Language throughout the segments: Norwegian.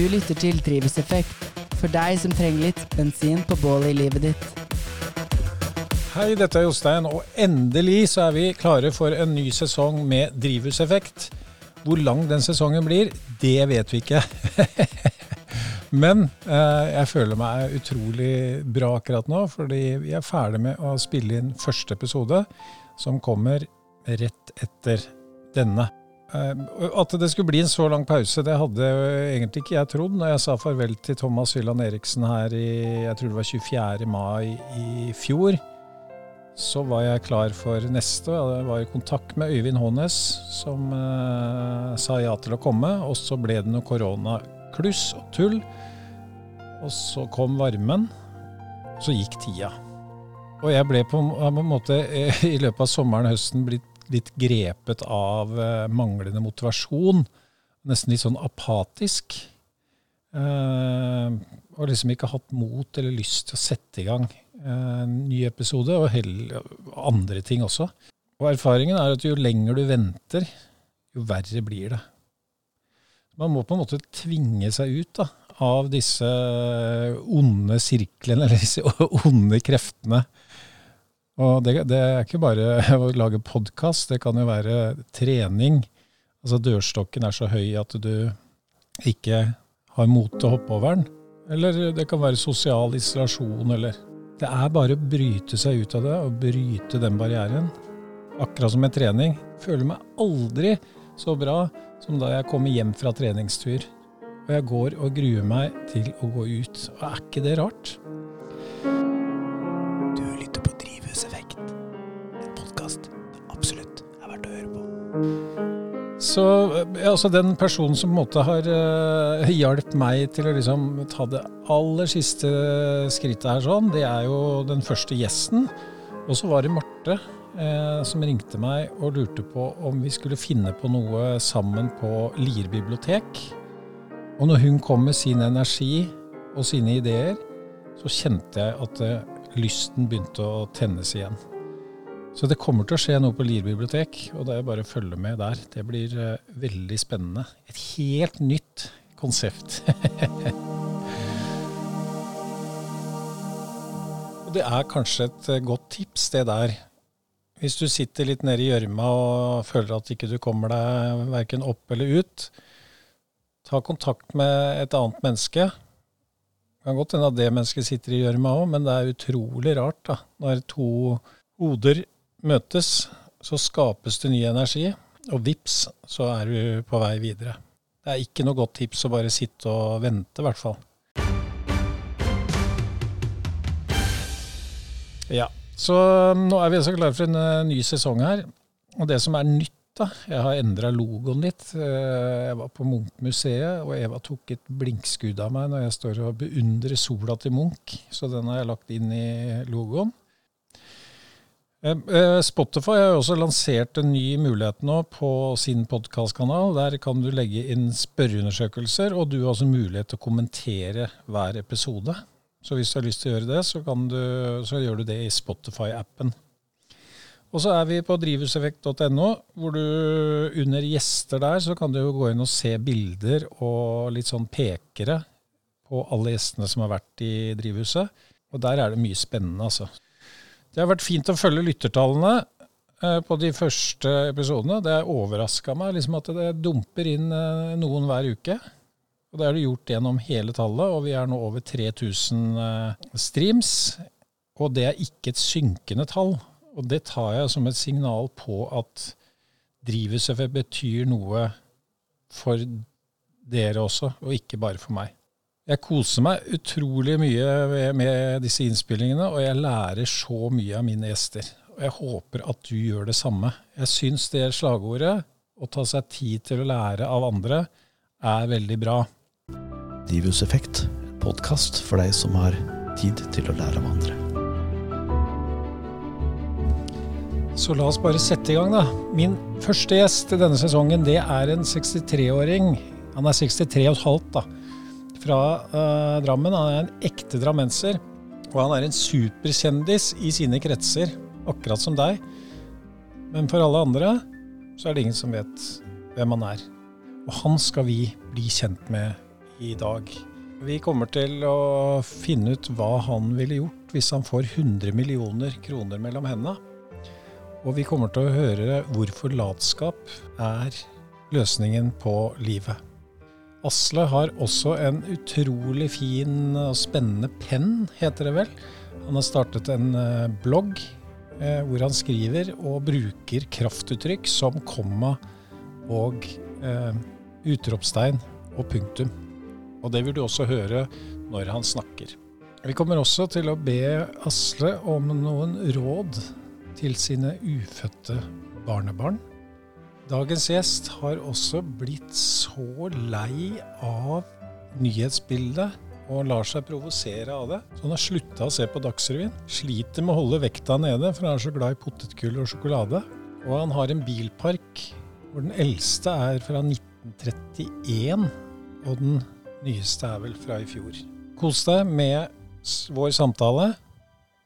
Du lytter til Drivhuseffekt, for deg som trenger litt bensin på bålet i livet ditt. Hei, dette er Jostein, og endelig så er vi klare for en ny sesong med drivhuseffekt. Hvor lang den sesongen blir, det vet vi ikke. Men eh, jeg føler meg utrolig bra akkurat nå, fordi vi er ferdig med å spille inn første episode, som kommer rett etter denne. Eh, at det skulle bli en så lang pause, det hadde egentlig ikke jeg trodd når jeg sa farvel til Thomas Hylland Eriksen her i jeg tror det var 24. mai i fjor. Så var jeg klar for neste. Jeg var i kontakt med Øyvind Hånes, som eh, sa ja til å komme. Og så ble det noe koronakluss og tull. Og så kom varmen. Så gikk tida. Og jeg ble på, på en måte eh, i løpet av sommeren og høsten blitt litt grepet av eh, manglende motivasjon. Nesten litt sånn apatisk. Eh, og liksom ikke hatt mot eller lyst til å sette i gang eh, en ny episode, og heller andre ting også. Og erfaringen er at jo lenger du venter, jo verre blir det. Man må på en måte tvinge seg ut da, av disse onde sirklene, eller disse onde kreftene. Og det, det er ikke bare å lage podkast, det kan jo være trening. Altså dørstokken er så høy at du ikke har mot til å hoppe over den. Eller det kan være sosial isolasjon, eller Det er bare å bryte seg ut av det, og bryte den barrieren. Akkurat som med trening. Føler meg aldri så bra som da jeg kommer hjem fra treningstur. Og jeg går og gruer meg til å gå ut. Og er ikke det rart? Du lytter på Drivhuseffekt, en podkast det absolutt er verdt å høre på. Så eh, altså den personen som på en måte har uh, hjulpet meg til å liksom ta det aller siste skrittet her, sånn, det er jo den første gjesten. Og så var det Marte eh, som ringte meg og lurte på om vi skulle finne på noe sammen på Lier bibliotek. Og når hun kom med sin energi og sine ideer, så kjente jeg at eh, lysten begynte å tennes igjen. Så det kommer til å skje noe på Lier bibliotek, og det er bare å følge med der. Det blir eh, veldig spennende. Et helt nytt konsept. det er kanskje et eh, godt tips, det der. Hvis du sitter litt nede i gjørma og føler at ikke du kommer deg verken opp eller ut, ta kontakt med et annet menneske. Det kan godt hende at det mennesket sitter i gjørma òg, men det er utrolig rart da, når to hoder møtes, så skapes det ny energi, og vips, så er du på vei videre. Det er ikke noe godt tips å bare sitte og vente, i hvert fall. Ja, så nå er vi altså klare for en eh, ny sesong her. Og det som er nytt, da Jeg har endra logoen litt. Eh, Jeg var på Munch-museet, og Eva tok et blinkskudd av meg når jeg står og beundrer sola til Munch, så den har jeg lagt inn i logoen. Eh, Spotify har jo også lansert en ny mulighet nå på sin podkastkanal. Der kan du legge inn spørreundersøkelser, og du har også mulighet til å kommentere hver episode. Så hvis du har lyst til å gjøre det, så, du, så gjør du det i Spotify-appen. Og så er vi på drivhuseffekt.no, hvor du under gjester der så kan du jo gå inn og se bilder og litt sånn pekere på alle gjestene som har vært i drivhuset. Og der er det mye spennende, altså. Det har vært fint å følge lyttertallene eh, på de første episodene. Det overraska meg liksom at det dumper inn eh, noen hver uke. Og det er det gjort gjennom hele tallet, og vi er nå over 3000 eh, streams. Og det er ikke et synkende tall. Og det tar jeg som et signal på at drivhuseffekt betyr noe for dere også, og ikke bare for meg. Jeg koser meg utrolig mye med disse innspillingene, og jeg lærer så mye av mine gjester. Og jeg håper at du gjør det samme. Jeg syns det slagordet, å ta seg tid til å lære av andre, er veldig bra. Drivhuseffekt, Effekt, podkast for deg som har tid til å lære av andre. Så la oss bare sette i gang, da. Min første gjest i denne sesongen, det er en 63-åring. Han er 63,5 da, fra uh, Drammen. Han er en ekte drammenser. Og han er en superkjendis i sine kretser, akkurat som deg. Men for alle andre så er det ingen som vet hvem han er. Og han skal vi bli kjent med i dag. Vi kommer til å finne ut hva han ville gjort hvis han får 100 millioner kroner mellom hendene. Og vi kommer til å høre hvorfor latskap er løsningen på livet. Asle har også en utrolig fin og spennende penn, heter det vel. Han har startet en eh, blogg eh, hvor han skriver og bruker kraftuttrykk som komma og eh, utropstegn og punktum. Og det vil du også høre når han snakker. Vi kommer også til å be Asle om noen råd til sine ufødte barnebarn. Dagens gjest har også blitt så lei av nyhetsbildet og lar seg provosere av det. Så han har slutta å se på Dagsrevyen. Sliter med å holde vekta nede, for han er så glad i potetgull og sjokolade. Og han har en bilpark hvor den eldste er fra 1931, og den nyeste er vel fra i fjor. Kos deg med vår samtale.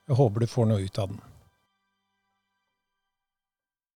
Jeg håper du får noe ut av den.